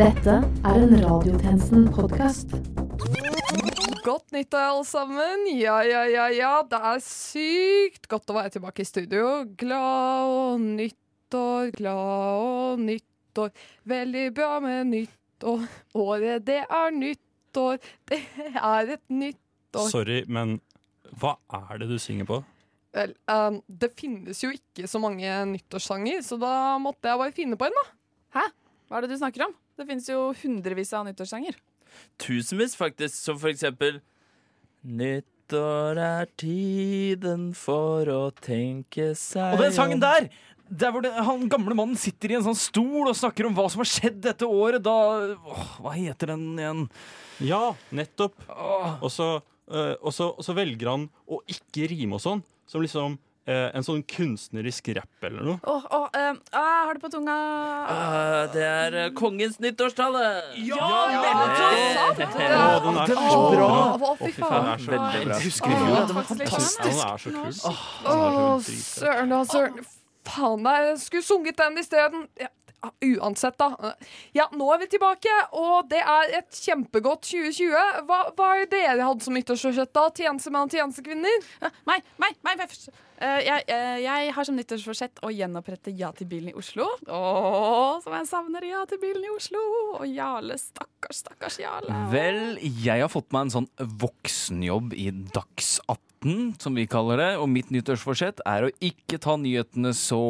Dette er en Radiotjenesten-podkast. Godt nyttår, alle sammen. Ja, ja, ja, ja. Det er sykt godt å være tilbake i studio. Glad og nyttår, glad og nyttår. Veldig bra med nyttår. Året, det er nyttår. Det er et nyttår. Sorry, men hva er det du synger på? Vel, um, det finnes jo ikke så mange nyttårssanger, så da måtte jeg bare finne på en, da. Hæ? Hva er det du snakker om? Det finnes jo hundrevis av nyttårssanger. Tusenvis, faktisk. Som for eksempel Nyttår er tiden for å tenke seg Og den sangen der! Der hvor det, han gamle mannen sitter i en sånn stol og snakker om hva som har skjedd dette året. Da åh, Hva heter den igjen? Ja, nettopp. Og så, øh, og så, og så velger han å ikke rime og sånn. Som liksom eh, en sånn kunstnerisk rapp eller noe. Åh, åh, eh, ah, har det på tunga Ah, Det er eh, kongens nyttårstale! Ja, Ja, det er den er så bra. Å, fy fy faen, den er så Veldig bra. Husker Åh, det at den var var faktisk litt fantastisk. Ja, den er så kul. Å, søren, da, søren. Faen, jeg skulle sunget den isteden. Ja, uansett, da. Ja, nå er vi tilbake, og det er et kjempegodt 2020. Hva, hva er det dere hadde som nyttårsforsett, da? Tjenestemenn og tjenestekvinner? Meg, meg, meg, meg først. Eh, jeg, eh, jeg har som nyttårsforsett å gjenopprette Ja til bilen i Oslo. Åh, som jeg savner Ja til bilen i Oslo. Og Jarle, stakkars, stakkars Jarle. Vel, jeg har fått meg en sånn voksenjobb i Dags 18, som vi kaller det. Og mitt nyttårsforsett er å ikke ta nyhetene så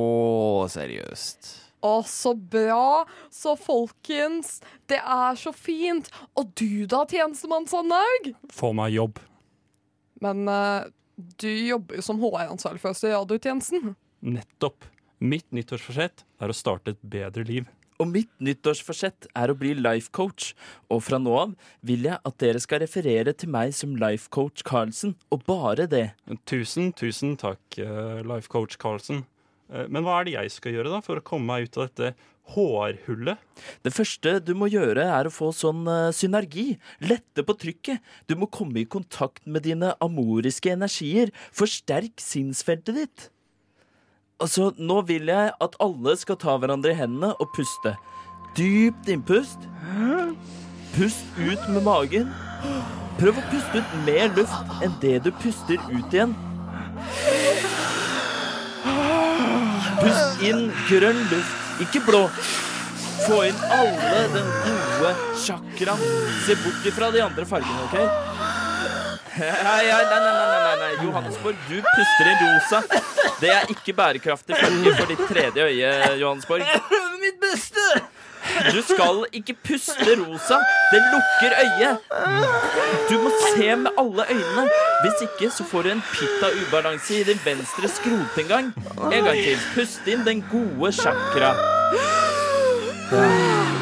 seriøst. Å, så bra. Så folkens, det er så fint. Og du da, tjenestemann Sandhaug? Få meg jobb. Men eh, du jobber jo som HR-ansvarlig for radiotjenesten. Nettopp. Mitt nyttårsforsett er å starte et bedre liv. Og mitt nyttårsforsett er å bli life coach. Og fra nå av vil jeg at dere skal referere til meg som life coach Carlsen, og bare det. Tusen, tusen takk, eh, life coach Carlsen. Eh, Men hva er det jeg skal gjøre da for å komme meg ut av dette HR-hullet? Det første du må gjøre, er å få sånn eh, synergi. Lette på trykket. Du må komme i kontakt med dine amoriske energier. Forsterk sinnsfeltet ditt. Altså, nå vil jeg at alle skal ta hverandre i hendene og puste. Dypt innpust. Pust ut med magen. Prøv å puste ut mer luft enn det du puster ut igjen. Pust inn grønn luft, ikke blå. Få inn alle den gode chakraen. Se bort ifra de andre fargene, OK? Ja, nei, nei, nei, nei, nei. Johannesborg, du puster inn rosa. Det er ikke bærekraftig farge for ditt tredje øye, Johannesborg. Mitt beste! Du skal ikke puste rosa. Det lukker øyet. Du må se med alle øynene. Hvis ikke så får du en pitta ubalanse i din venstre skrotinngang. En gang til. Pust inn den gode chakra.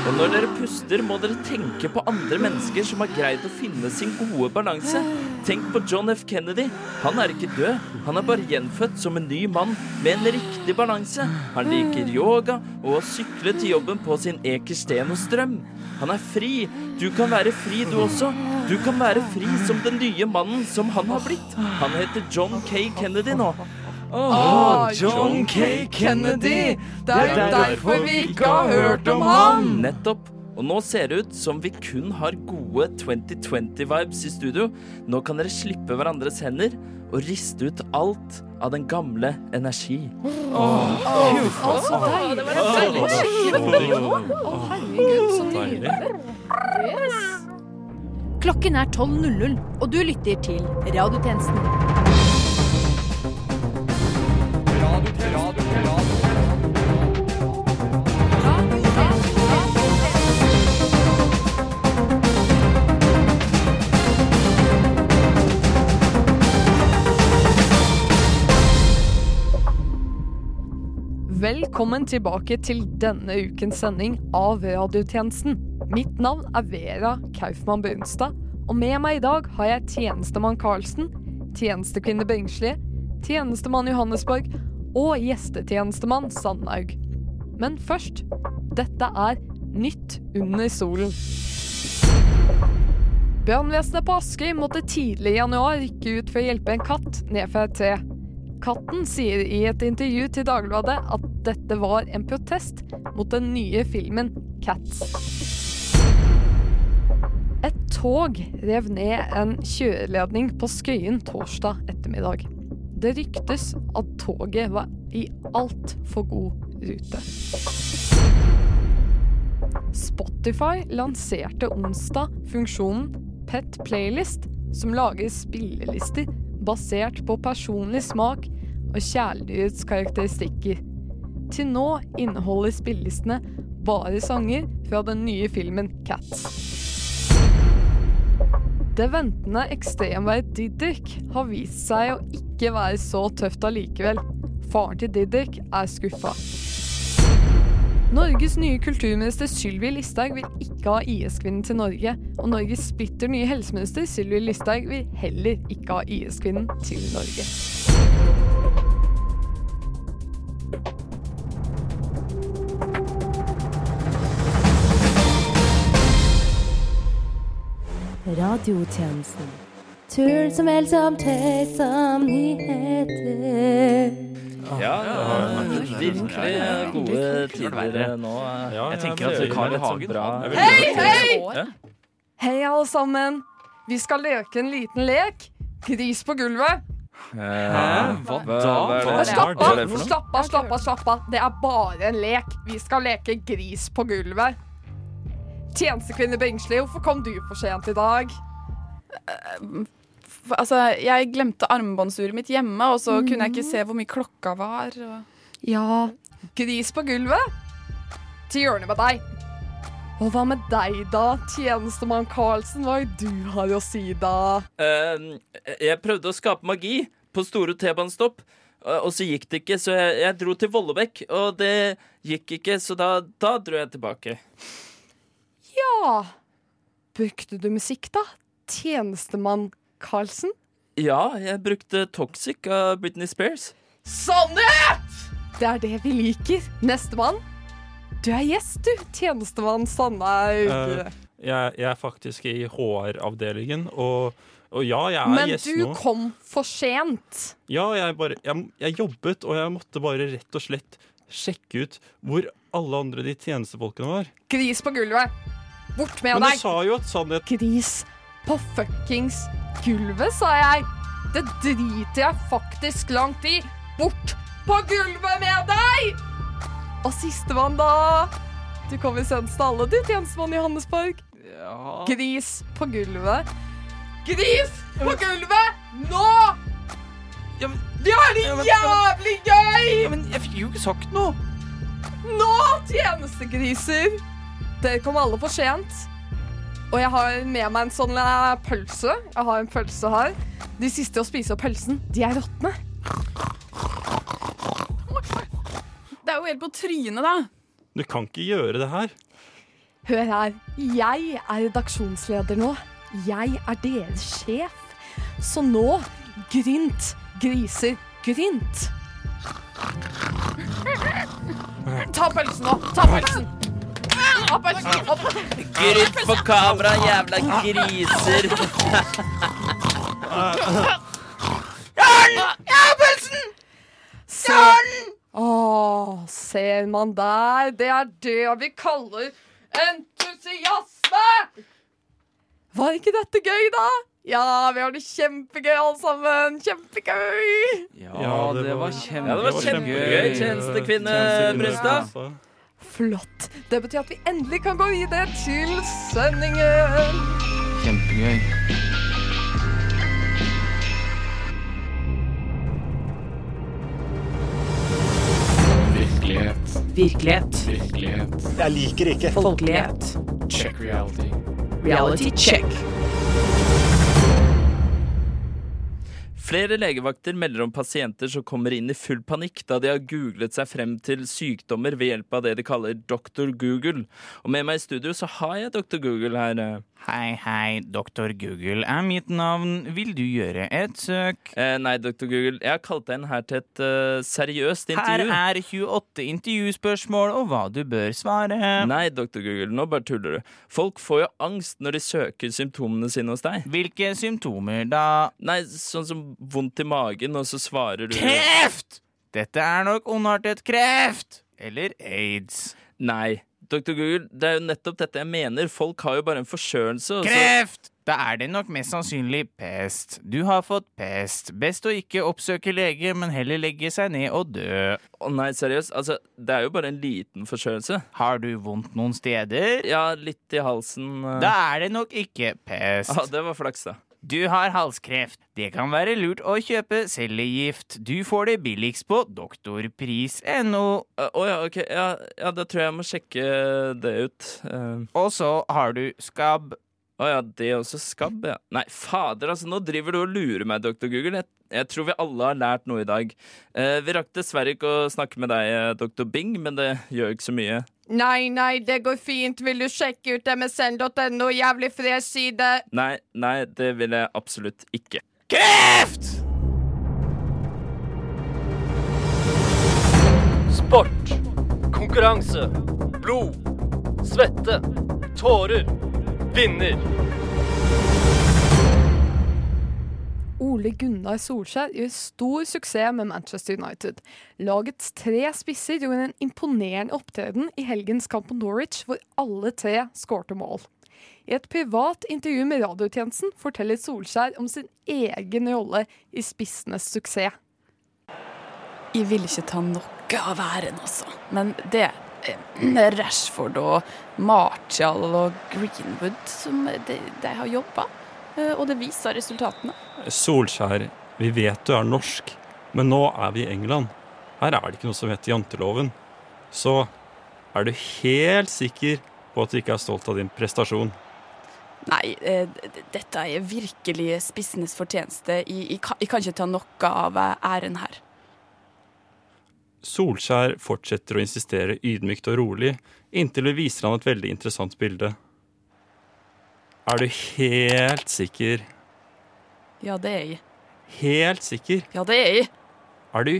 Og når dere puster, må dere tenke på andre mennesker som har greid å finne sin gode balanse. Tenk på John F. Kennedy. Han er ikke død. Han er bare gjenfødt som en ny mann med en riktig balanse. Han liker yoga og å sykle til jobben på sin Eker Sten og Strøm. Han er fri. Du kan være fri, du også. Du kan være fri som den nye mannen som han har blitt. Han heter John K. Kennedy nå. Ah, John K. Kennedy! Det er jo derfor vi ikke har hørt om han! Nettopp. Og nå ser det ut som vi kun har gode 2020-vibes i studio. Nå kan dere slippe hverandres hender og riste ut alt av den gamle energi. Å, så deilig. det var en deilig Å, herregud, så Deilig. nydelig. Yes. Klokken er 12.00, og du lytter til Radiotjenesten. Velkommen tilbake til denne ukens sending av Radiotjenesten. Mitt navn er Vera Kaufmann Brunstad, og med meg i dag har jeg tjenestemann Karlsen, tjenestekvinne Bringsli, tjenestemann Johannesborg og gjestetjenestemann Sandhaug. Men først, dette er Nytt under solen. Brannvesenet på Askøy måtte tidlig i januar rykke ut for å hjelpe en katt ned fra et tre. Katten sier i et intervju til Dagbladet at dette var en protest mot den nye filmen Cats. Et tog rev ned en kjøreledning på Skøyen torsdag ettermiddag. Det ryktes at toget var i altfor god rute. Spotify lanserte onsdag funksjonen Pet Playlist, som lager spillelister basert på personlig smak og kjæledyrets karakteristikker. Til nå inneholder spillelistene bare sanger fra den nye filmen Cats. Det ventende ekstremværet Didrik har vist seg å ikke være så tøft allikevel. Faren til Didrik er skuffa. Norges nye kulturminister Sylvi Listhaug vil ikke ha IS-kvinnen til Norge. Og Norges splitter nye helseminister Sylvi Listhaug vil heller ikke ha IS-kvinnen til Norge. Radiotjenesten. Turen som helst som tøys som nyheter. Ja, virkelig gode tider nå. Jeg tenker at Carl I. Hagen bra. Hei, hei! Hei, alle sammen. Vi skal leke en liten lek. Gris på gulvet. Hæ? Hva da? Slapp av, slapp av, slapp av, slapp av. Det er bare en lek. Vi skal leke gris på gulvet. Tjenestekvinne Bengsli, hvorfor kom du for sent i dag? Altså, jeg glemte armbåndsuret mitt hjemme, og så kunne jeg ikke se hvor mye klokka var. Og... Ja, gris på gulvet. Til hjørnet med deg. Og hva med deg, da, tjenestemann Karlsen? Hva er det du har å si, da? Uh, jeg prøvde å skape magi på store T-banestopp, og og så gikk det ikke, så jeg, jeg dro til Vollebekk, og det gikk ikke, så da, da dro jeg tilbake. Ja Brukte du musikk, da? Tjenestemann Karlsen? Ja, jeg brukte Toxic av Britney Spears. Sannhet! Det er det vi liker. Nestemann. Du er gjest, du. Tjenestemann Sandhaug. uh, Jeg, jeg er faktisk i HR-avdelingen, og, og ja, jeg er Men gjest du kom for sent. Ja, jeg, bare, jeg, jeg jobbet, og jeg måtte bare rett og slett sjekke ut hvor alle andre de tjenestefolkene var. Gris på gulvet. Bort med Men du deg. sa jo at sannhet Gris på fuckings gulvet, sa jeg. Det driter jeg faktisk langt i. Bort på gulvet med deg! Og sistemann, da. Du kommer senest til alle, du, tjenestemann Johannesborg. Gris på gulvet. Gris på gulvet! Nå! Ja, men- Vi har det Ja, men- jævlig gøy! Ja, men jeg fikk jo ikke sagt noe! Nå, tjenestegriser! Dere kom alle for sent. Og jeg har med meg en sånn eh, pølse. Jeg har en pølse her. De siste å spise opp pølsen, de er råtne. Det er jo helt på trynet, da. Du kan ikke gjøre det her. Hør her. Jeg er redaksjonsleder nå. Jeg er deres sjef. Så nå, grynt, griser, grynt. Ta pølsen nå. Ta pølsen. Opp. Grynt på kamera, jævla griser. Søren! Å, ser man der? Det er det vi kaller entusiasme! Var ikke dette gøy, da? Ja, vi har det kjempegøy alle sammen. Kjempegøy! Ja, Ja, det, var kjempegøy. Ja, det var kjempegøy. Tjenestekvinne Brustad. Flott. Det betyr at vi endelig kan gå videre til sendingen. Kjempegøy. Virkelighet. Virkelighet. Virkelighet. Jeg liker ikke Folkelighet. Check reality. Reality check. Flere legevakter melder om pasienter som kommer inn i full panikk da de har googlet seg frem til sykdommer ved hjelp av det de kaller Dr. Google. Og med meg i studio så har jeg Dr. Google her. Hei, hei, doktor Google er mitt navn. Vil du gjøre et søk? Eh, nei, doktor Google, jeg har kalt deg inn her til et uh, seriøst Her er 28 intervjuspørsmål og hva du bør svare. Nei, doktor Google, nå bare tuller du. Folk får jo angst når de søker symptomene sine hos deg. Hvilke symptomer da? Nei, sånn som vondt i magen, og så svarer du Kreft! Dette er nok ondartet kreft. Eller aids. Nei, Dr. Google, det er jo nettopp dette jeg mener. Folk har jo bare en forkjølelse. Kreft! Da er det nok mest sannsynlig pest. Du har fått pest. Best å ikke oppsøke lege, men heller legge seg ned og dø. Å nei, seriøst. Altså, det er jo bare en liten forkjølelse. Har du vondt noen steder? Ja, litt i halsen. eh. Da er det nok ikke pest. Ja, det var flaks, da. Du har halskreft. Det kan være lurt å kjøpe cellegift. Du får det billigst på doktorpris.no. Å uh, oh ja, ok. Ja, ja, da tror jeg jeg må sjekke det ut. Uh. Og så har du skabb. Å ja, det er også skabb, ja. Nei, fader, altså, nå driver du og lurer meg, doktor Google. Jeg, jeg tror vi alle har lært noe i dag. Eh, vi rakk dessverre ikke å snakke med deg, eh, doktor Bing, men det gjør ikke så mye. Nei, nei, det går fint. Vil du sjekke ut msn.no? Jævlig fresh side. Nei, nei, det vil jeg absolutt ikke. Kreft! Sport. Konkurranse. Blod. Svette. Tårer. Vinner. Ole Gunnar Solskjær gjør stor suksess med Manchester United. Lagets tre spisser gjorde en imponerende opptreden i helgens kamp mot Norwich, hvor alle tre skårte mål. I et privat intervju med radiotjenesten forteller Solskjær om sin egen rolle i spissenes suksess. Jeg vil ikke ta noe av æren, altså. Men det er Rashford og Martial og Greenwood som de, de har jobba, eh, og det viser resultatene. Solskjær, vi vet du er norsk, men nå er vi i England. Her er det ikke noe som heter janteloven. Så er du helt sikker på at du ikke er stolt av din prestasjon? Nei, eh, dette er virkelig spissenes fortjeneste. Jeg, jeg, kan, ikke ta noe av eh, æren her. Solskjær fortsetter å insistere ydmykt og rolig, inntil vi viser han et veldig interessant bilde. Er du helt sikker? Ja, det er jeg. Helt sikker? Ja, det er jeg. Er du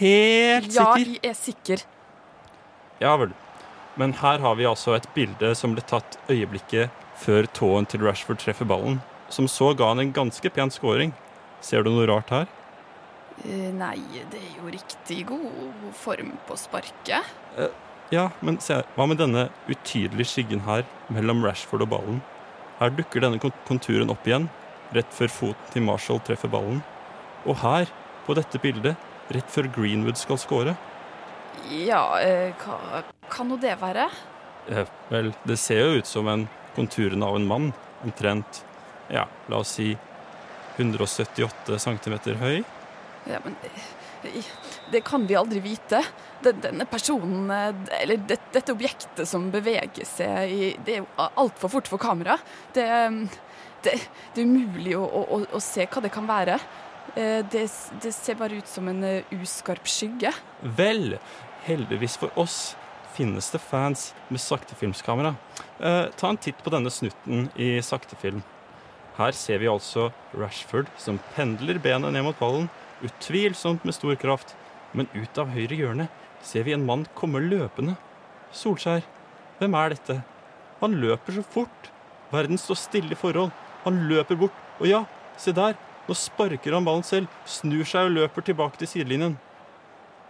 helt sikker? Ja, jeg er sikker. Ja vel. Men her har vi altså et bilde som ble tatt øyeblikket før tåen til Rashford treffer ballen, som så ga han en ganske pen scoring. Ser du noe rart her? Eh, Nei, det er jo riktig god form på sparket. Ja, men se, hva med denne utydelige skyggen her mellom Rashford og ballen? Her dukker denne konturen opp igjen, rett før foten til Marshall treffer ballen. Og her, på dette bildet, rett før Greenwood skal score. Ja, eh, hva kan nå det være? Eh, vel, det ser jo ut som en konturen av en mann, omtrent, ja, la oss si 178 cm høy. Ja, men eh, det kan vi aldri vite. Denne personen, eh, eller dette objektet som beveger seg, det er jo altfor fort for kamera. Det, eh, det, det er umulig å, å, å, se hva det kan være. Eh, Det, det ser bare ut som en eh, uskarp skygge. Vel, heldigvis for oss finnes det fans med saktefilmskamera. Ta en titt på denne snutten i saktefilm. Her ser vi altså Rashford som pendler benet ned mot ballen, utvilsomt med stor kraft. Men ut av høyre hjørne ser vi en mann komme løpende. Solskjær, hvem er dette? Han løper så fort. Verden står stille i forhold. Han løper bort, og ja, se der, nå sparker han ballen selv, snur seg og løper tilbake til sidelinjen.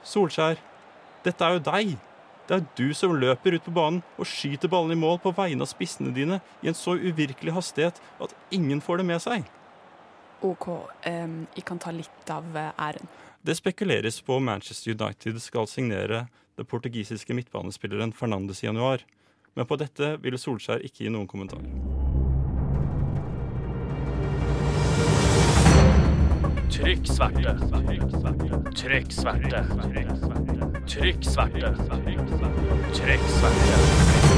Solskjær, dette er jo deg. Det er du som løper ut på banen og skyter ballen i mål på vegne av spissene dine i en så uvirkelig hastighet at ingen får det med seg. OK, um, jeg kan ta litt av eh, æren. Det spekuleres på om Manchester United skal signere den portugisiske midtbanespilleren Fernandes i januar. Men på dette ville Solskjær ikke gi noen kommentar. Trykk sverte. Trykk sverte. Trykk sverte. Trykk sverte.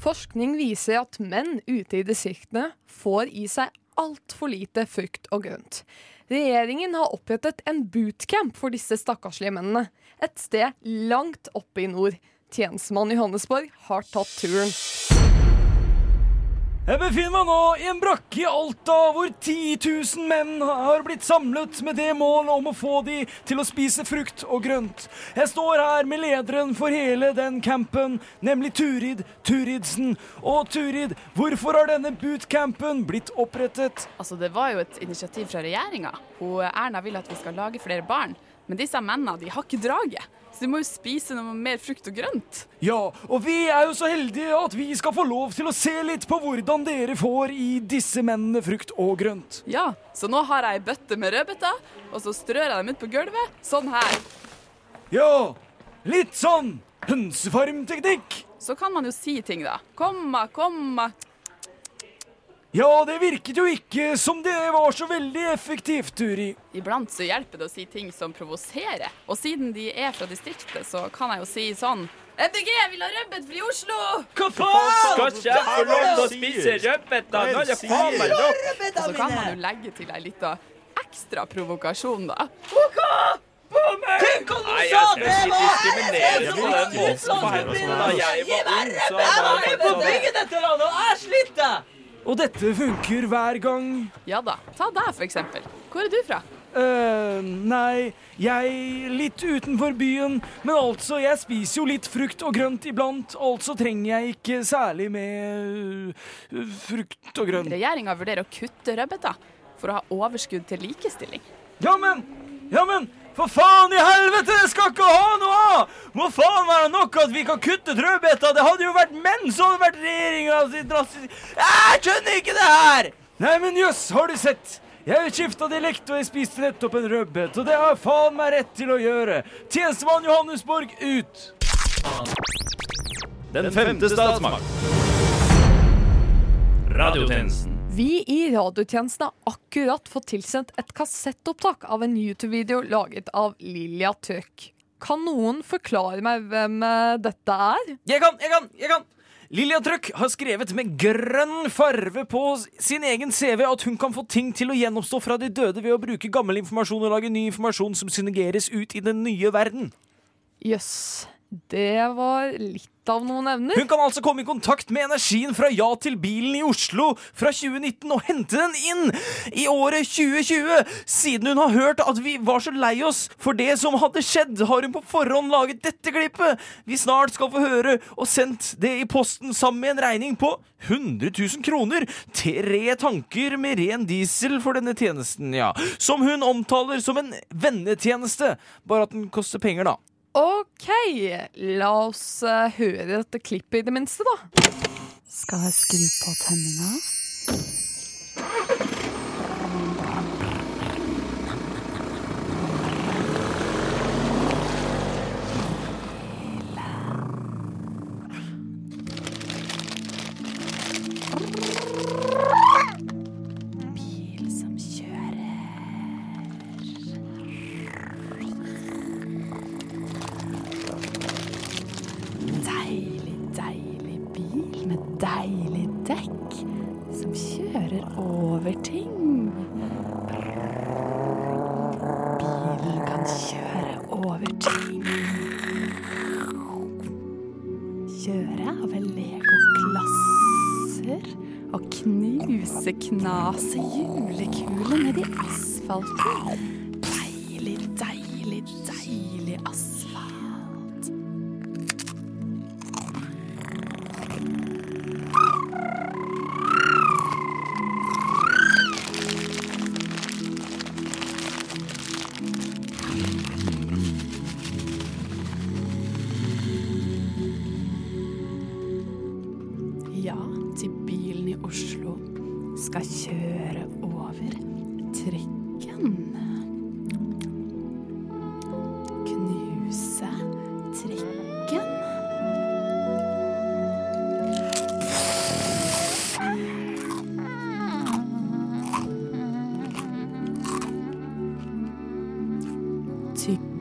Forskning viser at menn ute i distriktene får i seg altfor lite frukt og grønt. Regjeringen har opprettet en bootcamp for disse stakkarslige mennene. Et sted langt oppe i nord. Tjenestemann i Johannesborg har tatt turen. Jeg befinner meg nå i en brakke i Alta hvor 10 000 menn har blitt samlet med det mål om å få de til å spise frukt og grønt. Jeg står her med lederen for hele den campen, nemlig Turid Turidsen. Og Turid, hvorfor har denne bootcampen blitt opprettet? Altså, Det var jo et initiativ fra regjeringa. Erna vil at vi skal lage flere barn. Men disse mennene de har ikke draget. Så du må jo spise noe mer frukt og grønt. Ja, og vi er jo så heldige at vi skal få lov til å se litt på hvordan dere får i disse mennene frukt og grønt. Ja, så nå har jeg ei bøtte med rødbeter, og så strør jeg dem ut på gulvet, sånn her. Ja, litt sånn hønsefarmteknikk. Så kan man jo si ting, da. Komma, komma. Ja, det virket jo ikke som det var så veldig effektivt, Turi. Iblant så hjelper det å si ting som provoserer. Og siden de er fra distriktet, så kan jeg jo si sånn MDG vil ha rødbet fra Oslo! Hva faen? Skal ikke jeg få lov til å spise rødbeter? Nå er det faen meg nok! Og så kan man jo legge til ei lita ekstra provokasjon, da. Nei, jeg skal ikke diskriminere på den måten. Da jeg var ung, så var det faktisk sånn. Og dette funker hver gang. Ja da. Ta deg, for eksempel. Hvor er du fra? eh nei, jeg litt utenfor byen. Men altså, jeg spiser jo litt frukt og grønt iblant. Altså trenger jeg ikke særlig med øh, frukt og grønt. Regjeringa vurderer å kutte rødbeter for å ha overskudd til likestilling. Ja, men! Ja, men! For faen i helvete! Jeg skal ikke ha noe av! Må faen være nok at vi kan kutte rødbeter! Det hadde jo vært menn som hadde vært regjeringa sin drastiske Jeg skjønner ikke det her! Nei, men jøss, har du sett? Jeg skifta dialekt, og jeg spiste nettopp en rødbet, og det har jeg faen meg rett til å gjøre. Tjenestemann Johannesborg, ut! Den femte statsmakt. Radiotjenesten. Vi i radiotjenesten har akkurat fått tilsendt et kassettopptak av en YouTube-video laget av Lilja Tøk. Kan noen forklare meg hvem eh, dette er? Jeg kan, jeg kan, jeg kan! Lilja Trøkk har skrevet med grønn farve på sin egen CV at hun kan få ting til å gjenoppstå fra de døde ved å bruke gammel informasjon og lage ny informasjon som synergeres ut i den nye verden. Jøss, det var litt av noen evner. Hun kan altså komme i kontakt med energien fra Ja til bilen i Oslo fra 2019 og hente den inn i året 2020. Siden hun har hørt at vi var så lei oss for det som hadde skjedd, har hun på forhånd laget dette klippet vi snart skal få høre, og sendt det i posten sammen med en regning på 100 000 kroner. Tre tanker med ren diesel for denne tjenesten, ja. Som hun omtaler som en vennetjeneste, bare at den koster penger, da. OK, la oss eh, høre dette klippet i det minste, da. Skal jeg skru på tenninga? Julekuler ned i asfalten.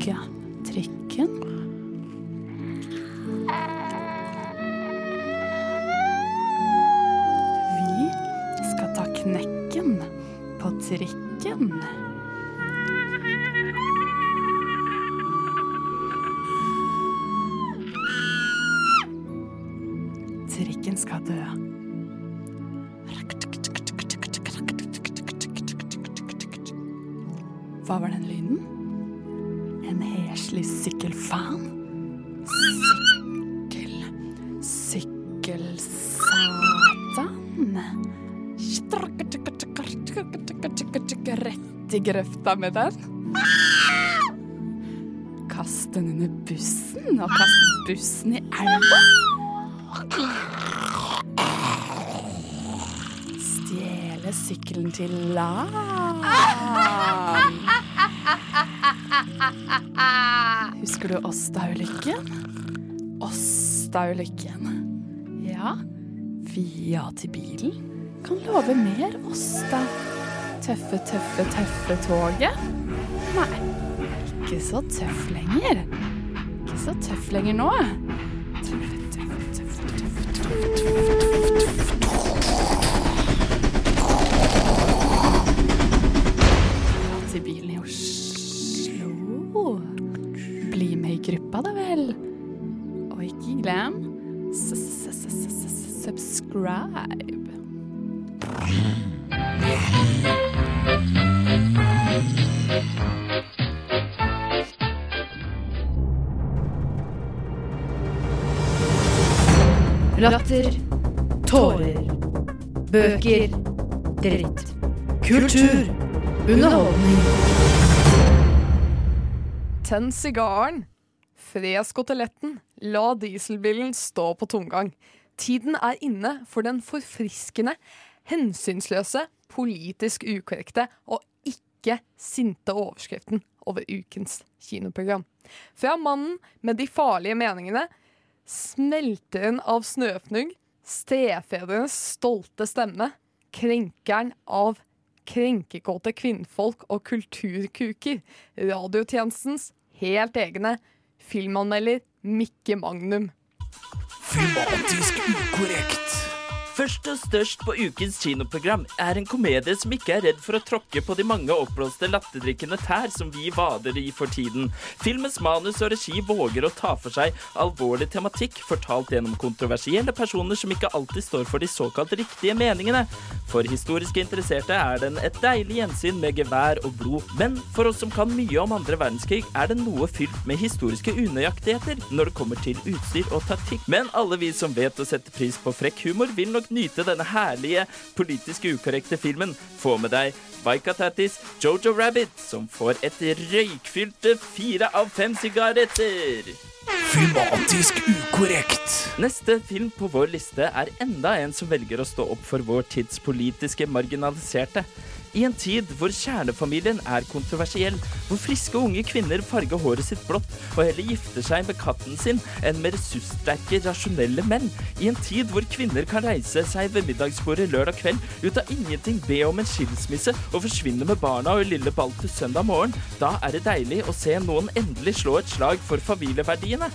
क्या? I grøfta den. Kast den under bussen og kast bussen i elva? Stjele sykkelen til Lan. Husker du Åstaulykken? Åstaulykken. Ja, vi ja til bilen kan love mer Åsta. Tøffe, tøffe, tøffe toget. Nei, ikke så tøff lenger. Ikke så tøff lenger nå. Tøffe, tøffe, tøffe, tøffe, tøffe, tøffe, tøffe. Ja til bilen i Oslo. Bli med i gruppa, da vel. Og ikke glem subscribe. Latter. Tårer. Bøker. Dritt. Kultur. Underholdning. Tenn sigaren. Fres koteletten. La dieselbilen stå på tomgang. Tiden er inne for den forfriskende, hensynsløse, politisk ukorrekte og ikke sinte overskriften over ukens kinoprogram. Fra mannen med de farlige meningene, smelteren av snøfnugg, stefedrenes stolte stemme, krenkeren av krenkekåte kvinnfolk og kulturkuker, radiotjenestens helt egne filmanmelder Mikke Magnum. Filmatisk ukorrekt. Først og størst på ukens kinoprogram er en komedie som ikke er redd for å tråkke på de mange oppblåste latterdrikkende tær som vi vader i for tiden. Filmens manus og regi våger å ta for seg alvorlig tematikk fortalt gjennom kontroversielle personer som ikke alltid står for de såkalt riktige meningene. For historisk interesserte er den et deilig gjensyn med gevær og blod. Men for oss som kan mye om andre verdenskrig, er den noe fylt med historiske unøyaktigheter når det kommer til utstyr og taktikk. Men alle vi som vet å sette pris på frekk humor, vil nok nyte denne herlige politisk ukorrekte filmen. Få med deg Vaika Tattis Jojo Rabbit, som får et røykfylte fire av fem sigaretter. Filmatisk ukorrekt. Neste film på vår liste er enda en som velger å stå opp for vår tids politiske marginaliserte. I en tid hvor kjernefamilien er kontroversiell, hvor friske unge kvinner farger håret sitt blått og heller gifter seg med katten sin enn med ressurssterke, rasjonelle menn, i en tid hvor kvinner kan reise seg ved middagsbordet lørdag kveld ut av ingenting, be om en skilsmisse og forsvinne med barna og lille Baltus søndag morgen, da er det deilig å se noen endelig slå et slag for familieverdiene.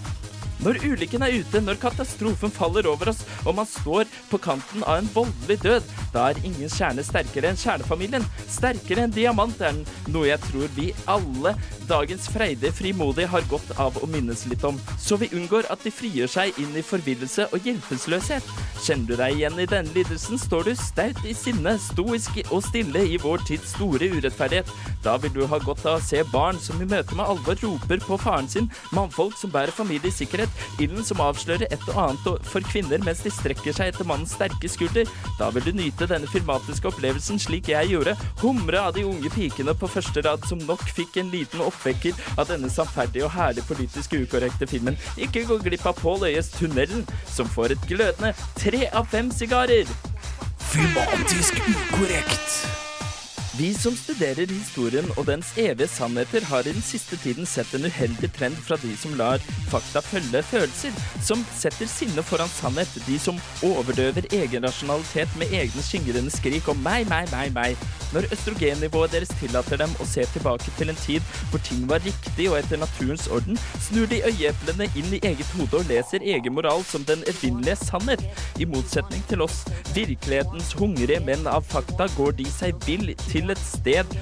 Når ulykken er ute, når katastrofen faller over oss, og man står på kanten av en voldelig død, da er ingen kjerne sterkere enn kjernefamilien. Sterkere enn diamant er den, noe jeg tror vi alle, dagens freidige frimodige, har godt av å minnes litt om. Så vi unngår at de frigjør seg inn i forvirrelse og hjelpeløshet. Kjenner du deg igjen i denne lidelsen, står du staut i sinne, stoisk og stille i vår tids store urettferdighet. Da vil du ha godt av å se barn som i møte med alvor roper på faren sin, mannfolk som bærer familie i sikkerhet, ilden som avslører et og annet for kvinner mens de strekker seg etter mannens sterke skulder. Da vil du nyte denne filmatiske opplevelsen slik jeg gjorde, humre av de unge pikene på første rad som nok fikk en liten oppvekker av denne samferdige og herlig politisk ukorrekte filmen. Ikke gå glipp av Pål Øyes Tunnelen, som får et glødende tre av fem sigarer. Filmatisk ukorrekt. Vi som studerer historien og dens evige sannheter, har i den siste tiden sett en uheldig trend fra de som lar fakta følge følelser, som setter sinne foran sannhet, de som overdøver egen rasjonalitet med egne skingrende skrik om meg, meg, meg, meg. Når østrogennivået deres tillater dem å se tilbake til en tid hvor ting var riktig og etter naturens orden, snur de øyeeplene inn i eget hode og leser egen moral som den evinnelige sannhet. I motsetning til oss, virkelighetens hungrige menn av fakta, går de seg vill til et sted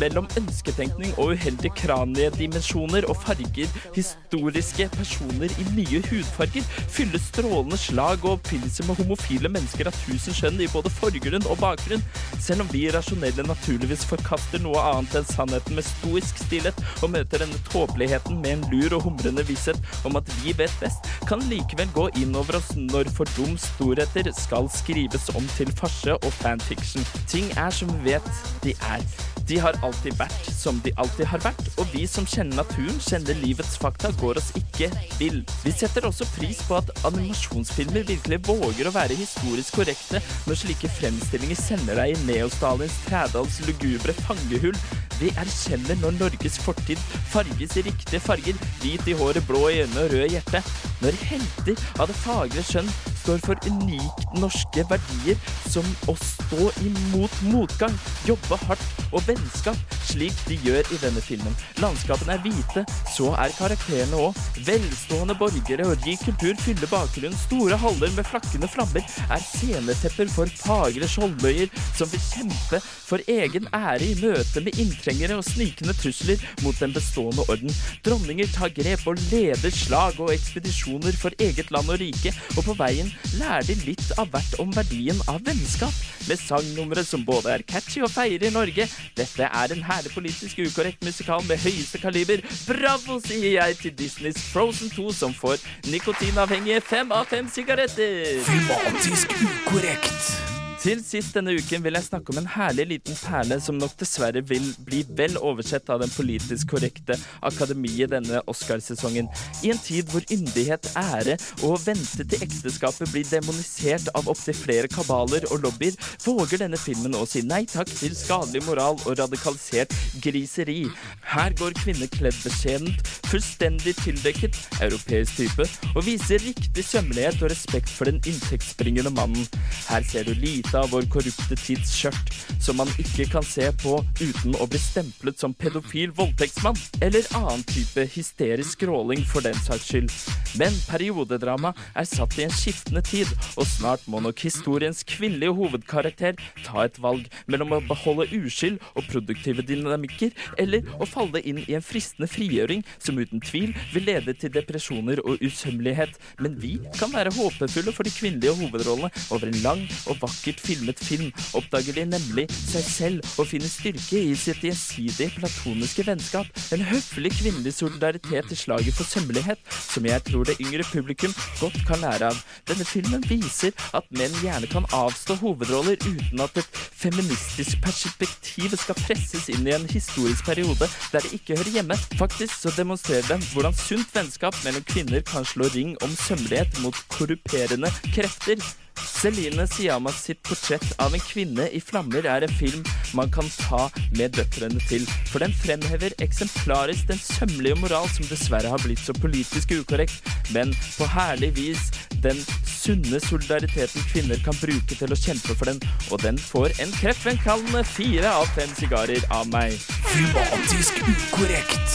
mellom ønsketenkning og uheldige kraniedimensjoner og farger historiske personer i nye hudfarger, fyller strålende slag og oppfinnelser med homofile mennesker av tusen skjønn i både forgrunn og bakgrunn. Selv om vi rasjonelle naturligvis forkaster noe annet enn sannheten med stoisk stillhet og møter denne tåpeligheten med en lur og humrende visshet om at vi vet best, kan likevel gå inn over oss når for dum storheter skal skrives om til farse og fanfiction. Ting er som vi vet de er. De har alltid vært som de alltid har vært, og vi som kjenner naturen, kjenner livets fakta, går oss ikke vill. Vi setter også pris på at animasjonsfilmer virkelig våger å være historisk korrekte når slike fremstillinger sender deg i Neostalins Trædals lugubre fangehull. Vi erkjenner når Norges fortid farges i riktige farger, hvit i håret, blå i øynene og rød i hjertet. Når helter av det fagre skjønn står for unikt norske verdier som å stå imot motgang, jobbe hardt og vennskap, slik de gjør i denne filmen. Landskapene er hvite, så er karakterene òg. Velstående borgere og rik kultur fyller bakgrunnen. Store haller med flakkende flammer er scenetepper for fagre skjoldbøyer som vil kjempe for egen ære i møte med inntrengere og snikende trusler mot den bestående orden. Dronninger tar grep og leder slag og ekspedisjoner for eget land og rike, og på veien lærer de litt av hvert om verdien av vennskap, med sangnumre som både er catchy og feirer Norge. Dette er en herlig politisk ukorrekt musikal med høyeste kaliber. Bravo, sier jeg til Disneys Frozen 2, som får nikotinavhengige fem av fem sigaretter. Filmatisk ukorrekt. Til sist denne uken vil jeg snakke om en herlig liten perle som nok dessverre vil bli vel oversett av den politisk korrekte akademiet denne Oscarsesongen. I en tid hvor yndighet, ære og å vente til ekteskapet blir demonisert av opptil flere kabaler og lobbyer, våger denne filmen å si nei takk til skadelig moral og radikalisert griseri. Her går kvinner kledd beskjedent, fullstendig tildekket, europeisk type, og viser riktig sømmelighet og respekt for den inntektsbringende mannen. Her ser du lite av vår korrupte tids skjørt, som man ikke kan se på uten å bli stemplet som pedofil voldtektsmann, eller annen type hysterisk skråling for den saks skyld. Men periodedrama er satt i en skiftende tid, og snart må nok historiens kvinnelige hovedkarakter ta et valg mellom å beholde uskyld og produktive dynamikker, eller å falle inn i en fristende frigjøring som uten tvil vil lede til depresjoner og usømmelighet. Men vi kan være håpefulle for de kvinnelige hovedrollene over en lang og vakkert filmet film oppdager de nemlig seg selv og finner styrke i sitt gjensidige platoniske vennskap. En høflig kvinnelig solidaritet i slaget for sømmelighet, som jeg tror det yngre publikum godt kan lære av. Denne filmen viser at menn gjerne kan avstå hovedroller uten at et feministisk perspektiv skal presses inn i en historisk periode der det ikke hører hjemme. Faktisk så demonstrerer den hvordan sunt vennskap mellom kvinner kan slå ring om sømmelighet mot korruperende krefter. Celine Siamas sitt portrett av en kvinne i flammer er en film man kan ta med døtrene til, for den fremhever eksemplarisk den sømmelige moral som dessverre har blitt så politisk ukorrekt, men på herlig vis den sunne solidariteten kvinner kan bruke til å kjempe for den, og den får en kreftfremkallende fire av fem sigarer av meg. Filmatisk ukorrekt.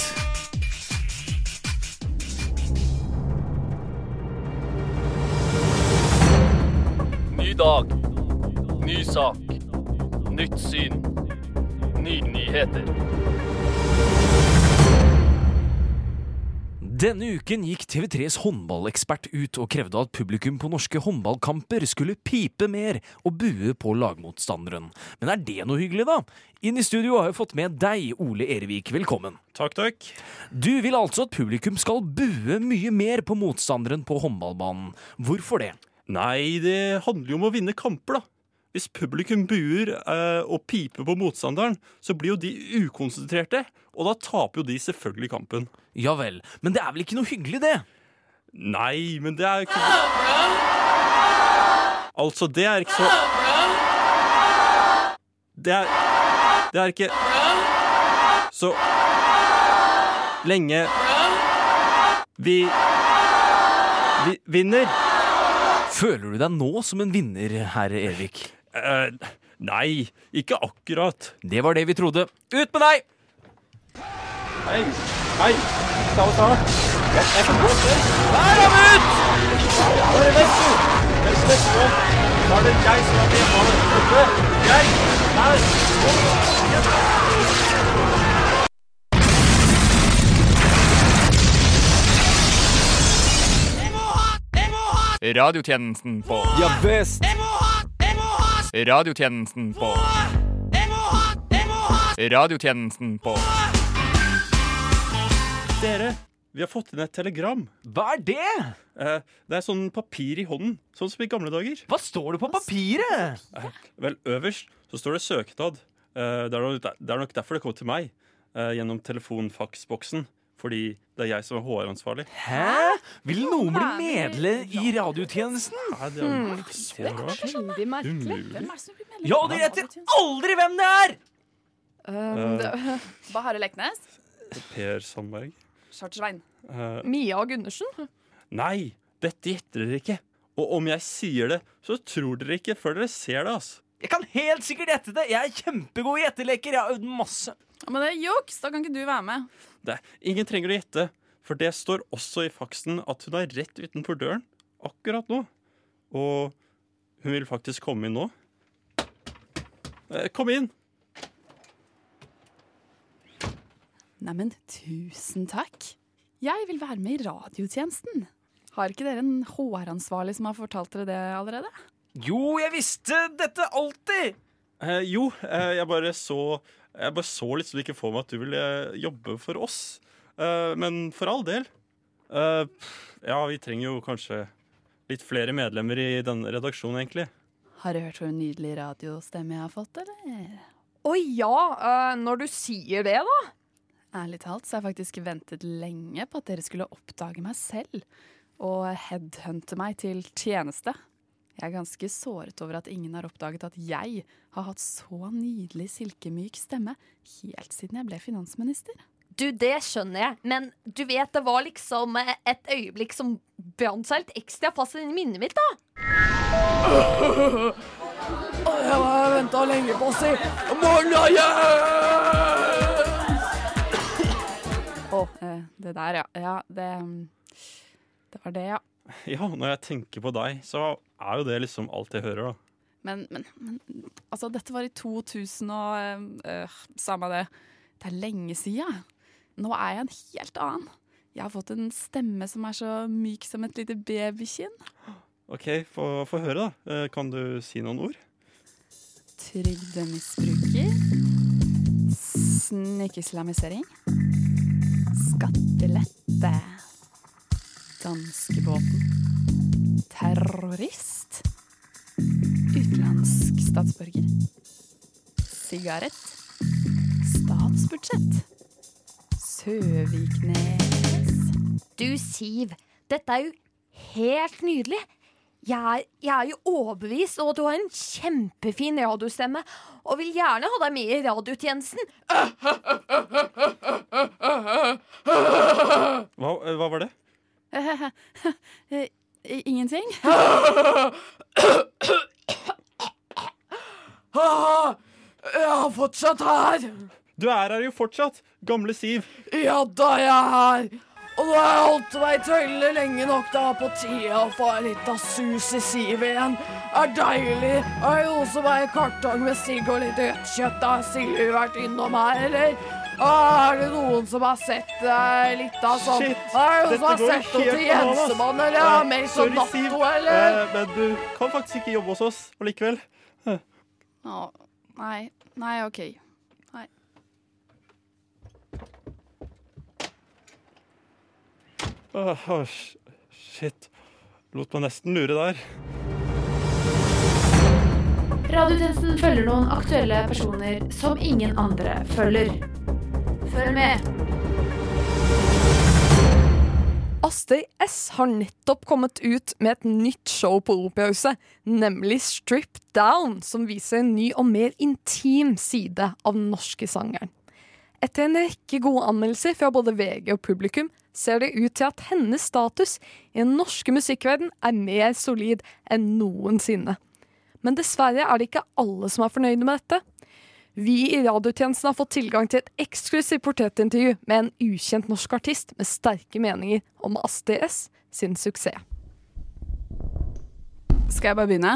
Nyheter. Denne uken gikk TV3s håndballekspert ut og krevde at publikum på norske håndballkamper skulle pipe mer og bue på lagmotstanderen. Men er det noe hyggelig, da? Inn i studio har jeg fått med deg, Ole Erevik. Velkommen. Takk, takk. Du vil altså at publikum skal bue mye mer på motstanderen på håndballbanen. Hvorfor det? Nei, det handler jo om å vinne kamper, da. Hvis publikum buer eh, og piper på motstanderen, så blir jo de ukonsentrerte, og da taper jo de selvfølgelig kampen. Ja vel, men det er vel ikke noe hyggelig, det? Nei, men det er jo ikke Altså, det er ikke så Det er Det er ikke så lenge vi vi vinner. Føler du deg nå som en vinner, herr Ervik? Eh, nei, ikke akkurat. Det var det vi trodde. Ut med deg! Hei, hei, ta og ta. Jeg, kan gå selv. Der er vi ut! Bare vent, du. Vent litt nå. Da er det jeg som er med ballen. Oppe. Jeg. Her. Radiotjenesten på Ja visst! Radiotjenesten på Radiotjenesten på Dere, vi har fått inn et telegram. Hva er det? Eh, det er sånn papir i hånden, sånn som i gamle dager. Hva står det på papiret? Eh, vel, øverst så står det søknad. Eh, det, er nok, er derfor det kom til meg, gjennom telefonfaksboksen. Fordi det er jeg som er HR-ansvarlig. Hæ? Vil noen bli medlem i radiotjenesten? Nei, det er Hmm, ikke så rart. Veldig merkelig. Umulig. Ja, dere vet aldri hvem det er! Um, det, Bahareh Leknes. Per Sandberg. Charter-Svein. Eh, Mia Gundersen. nei, dette gjetter dere ikke. Og om jeg sier det, så tror dere ikke før dere ser det. ass. Jeg kan helt sikkert gjette det. Jeg er kjempegod i gjetteleker. Jeg har øvd masse. Ja, men det er juks! Da kan ikke du være med. Det, ingen trenger å gjette, for det står også i faksen at hun er rett utenfor døren akkurat nå. Og hun vil faktisk komme inn nå. Eh, Kom inn! Neimen, tusen takk. Jeg vil være med i radiotjenesten. Har ikke dere en HR-ansvarlig som har fortalt dere det allerede? Jo, jeg visste dette alltid! Eh, jo, eh, jeg bare så Jeg bare så litt så du ikke får meg at du ville jobbe for oss. Eh, men for all del. Eh, ja, vi trenger jo kanskje litt flere medlemmer i denne redaksjonen, egentlig. Har du hørt hvor nydelig radiostemme jeg har fått, eller? Å ja, eh, når du sier det, da. Ærlig talt så har jeg faktisk ventet lenge på at dere skulle oppdage meg selv og headhunte meg til tjeneste. Jeg er ganske såret over at ingen har oppdaget at jeg har hatt så nydelig silkemyk stemme helt siden jeg ble finansminister. Du, det skjønner jeg, men du vet det var liksom et øyeblikk som brant seg litt ekstra fast i minnet mitt, da. Jeg har venta lenge på å si morgendagen! Å, eh, det der, ja. Ja, det mm, Det var det, ja. Ja, når jeg tenker på deg, så er jo det liksom alt jeg hører, da. Men, men, men altså, dette var i 2000 og øh, øh, Samme det. Det er lenge siden. Nå er jeg en helt annen. Jeg har fått en stemme som er så myk som et lite babykinn. OK, få få høre, da. Eh, Kan du si noen ord? Trygdemisbruker. Snikislamisering. Skattelette. Danskebåten. Terrorist. Utenlandsk statsborger. Sigarett. Statsbudsjett. Søviknes. Du, Siv, dette er jo helt nydelig. Jeg er, jeg er jo overbevist, og du har en kjempefin radiostemme. Og vil gjerne ha deg med i radiotjenesten. Hva, hva var det? Eh, Ingenting? Jeg er fortsatt her. Du er her jo fortsatt, gamle Siv. Ja da, jeg er her. Og nå har jeg holdt meg i tøyle lenge nok. Det er på tide å få litt av sus i sivet igjen. Det Er deilig. Jeg har jo også bare kartong med sigg og litt rødt kjøtt? Har Silje vært innom her, eller? Er det noen som har sett uh, litt av sånn Shit, Er det noen som har sett noe helt til. Jensemann, eller uh, Mason sorry, Natto, eller? Uh, men du kan faktisk ikke jobbe hos oss allikevel. Å, nei. Nei, OK. Nei. Åh, oh, shit. Lot meg nesten lure der. Radiotjenesten følger noen aktuelle personer som ingen andre følger. Følg med. Astrid S har nettopp kommet ut med et nytt show på Operahuset, nemlig Strip Down, som viser en ny og mer intim side av den norske sangeren. Etter en rekke gode anmeldelser fra både VG og publikum, ser det ut til at hennes status i den norske musikkverden er mer solid enn noensinne. Men dessverre er det ikke alle som er fornøyde med dette. Vi i radiotjenesten har fått tilgang til et eksklusivt portrettintervju med en ukjent norsk artist med sterke meninger om Astrid S sin suksess. Skal jeg bare begynne?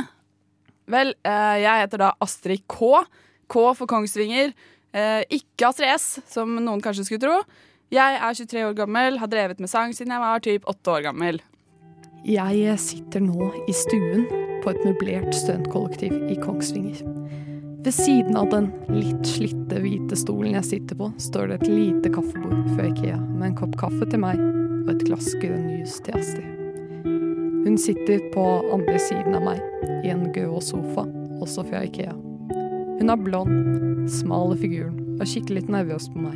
Vel, eh, jeg heter da Astrid K. K for Kongsvinger. Eh, ikke Astrid S, som noen kanskje skulle tro. Jeg er 23 år gammel, har drevet med sang siden jeg var typ 8 år gammel. Jeg sitter nå i stuen på et møblert studentkollektiv i Kongsvinger. Ved siden av den litt slitte hvite stolen jeg sitter på, står det et lite kaffebord fra Ikea med en kopp kaffe til meg og et glass grønn jus til Astrid. Hun sitter på andre siden av meg, i en grå sofa, også fra Ikea. Hun er blond, smal i figuren og kikker litt nervøs på meg.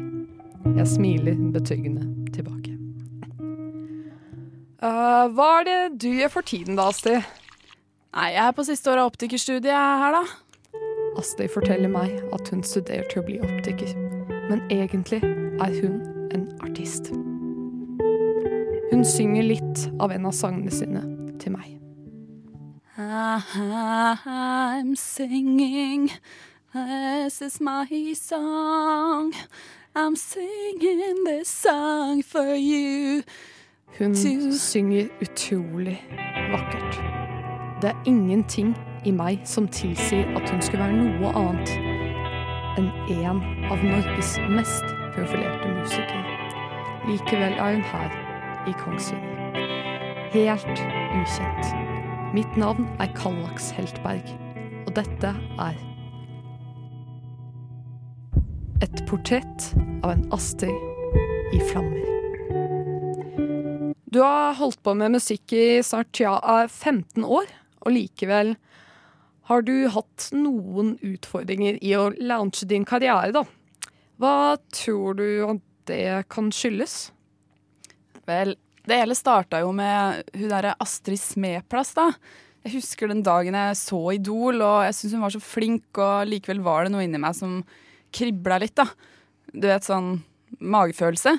Jeg smiler betryggende tilbake. Uh, hva er det du gjør for tiden da, Astrid? Nei, jeg er på siste året av optikerstudiet her, da. Astrid forteller meg at hun studerer til å bli optiker, men egentlig er hun en artist. Hun synger litt av en av sangene sine til meg. I'm singing, this is my song. I'm singing this song for you. Hun synger utrolig vakkert. Det er ingenting i meg som tilsier at hun skulle være noe annet enn en av Norges mest profilerte musikere. Likevel er hun her i Kongsvinger. Helt ukjent. Mitt navn er Kallaks Heltberg, og dette er et portrett av en Astrid i flammer. Du har holdt på med musikk i snart ja, 15 år, og likevel har du hatt noen utfordringer i å launche din karriere, da. Hva tror du at det kan skyldes? Vel, det hele starta jo med hun derre Astrid Smeplass, da. Jeg husker den dagen jeg så Idol, og jeg syntes hun var så flink, og likevel var det noe inni meg som kribla litt, da. Du vet, sånn magefølelse.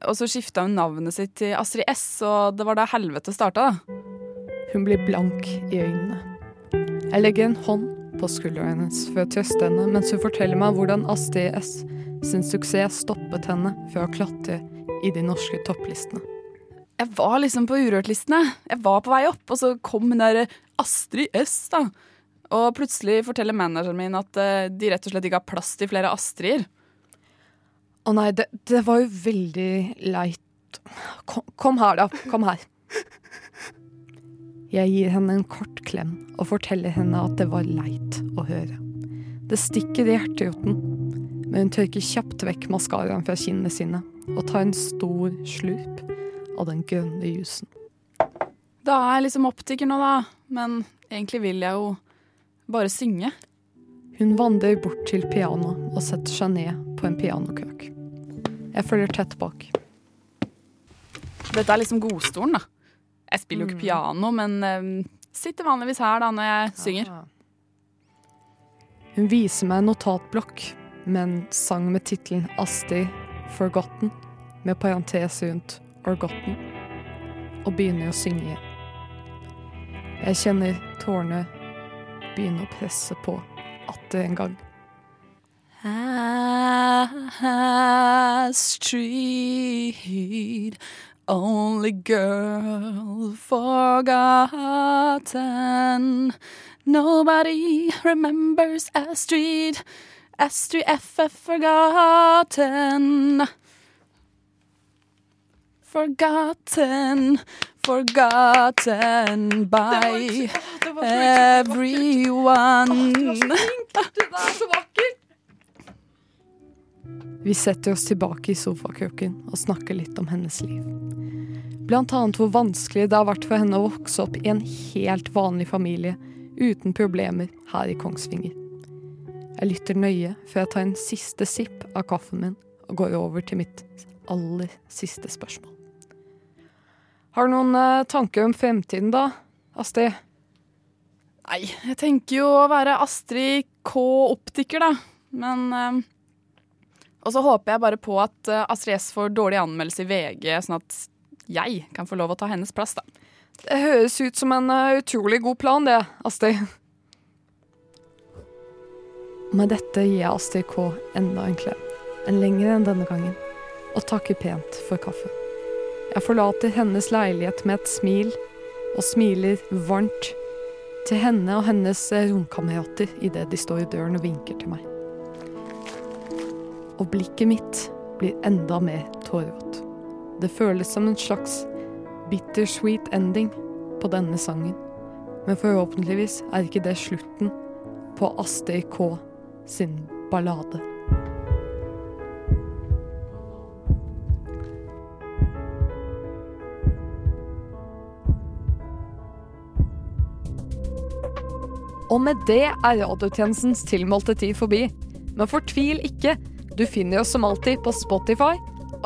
Og så skifta hun navnet sitt til Astrid S, og det var da helvete starta, da. Hun blir blank i øynene. Jeg legger en hånd på skulderen hennes for å trøste henne, mens hun forteller meg hvordan Astrid S sin suksess stoppet henne fra å klatre i de norske topplistene. Jeg var liksom på Urørt-listene. Jeg var på vei opp, og så kom hun der Astrid S, da. Og plutselig forteller manageren min at eh, de rett og slett ikke har plass til flere Astrider. Å nei, det, det var jo veldig leit. Kom, kom her, da. Kom her. Jeg gir henne en kort klem og forteller henne at det var leit å høre. Det stikker i hjerteroten, men hun tørker kjapt vekk maskaraen fra kinnene sine og tar en stor slurp av den grønne jusen. Da er jeg liksom optiker nå, da. Men egentlig vil jeg jo bare synge. Hun vandrer bort til pianoet og setter seg ned på en pianokrak. Jeg følger tett bak. Dette er liksom godstolen, da. Jeg spiller jo ikke piano, men eh, sitter vanligvis her da når jeg synger. Hun viser meg en notatblokk med en sang med tittelen 'Asti Forgotten', med parentes rundt 'Orgotten', og begynner å synge igjen. Jeg kjenner tårene begynne å presse på atter en gang. Astrid, only girl forgotten. Nobody remembers Astrid. Astrid FF forgotten. Forgotten, forgotten by everyone. Du er så vakker! Vi setter oss tilbake i sofakroken og snakker litt om hennes liv. Blant annet hvor vanskelig det har vært for henne å vokse opp i en helt vanlig familie uten problemer her i Kongsvinger. Jeg lytter nøye før jeg tar en siste sipp av kaffen min og går over til mitt aller siste spørsmål. Har du noen eh, tanker om fremtiden, da, Astrid? Nei, jeg tenker jo å være Astrid K. Optiker, da. Men eh, Og så håper jeg bare på at eh, Astrid S får dårlig anmeldelse i VG, sånn at jeg kan få lov å ta hennes plass, da. Det høres ut som en eh, utrolig god plan, det, Astrid. Med dette gir jeg Astrid K enda en klem, en lengre enn denne gangen, og takker pent for kaffen. Jeg forlater hennes leilighet med et smil, og smiler varmt til henne og hennes eh, romkamerater idet de står i døren og vinker til meg. Og blikket mitt blir enda mer tårevått. Det føles som en slags bittersweet ending på denne sangen. Men forhåpentligvis er ikke det slutten på Astrid K sin ballade. Og med det er radiotjenestens tilmålte tid forbi. Men fortvil ikke. Du finner oss som alltid på Spotify,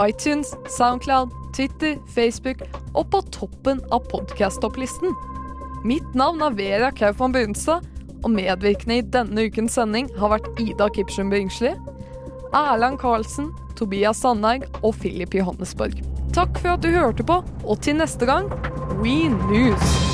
iTunes, Soundcloud, Twitter, Facebook og på toppen av podkast-topplisten. Mitt navn er Vera Kaufmann Brunstad, og medvirkende i denne ukens sending har vært Ida Kipsum Bringsli, Erland Karlsen, Tobias Sandberg og Philip Johannesborg. Takk for at du hørte på, og til neste gang We News!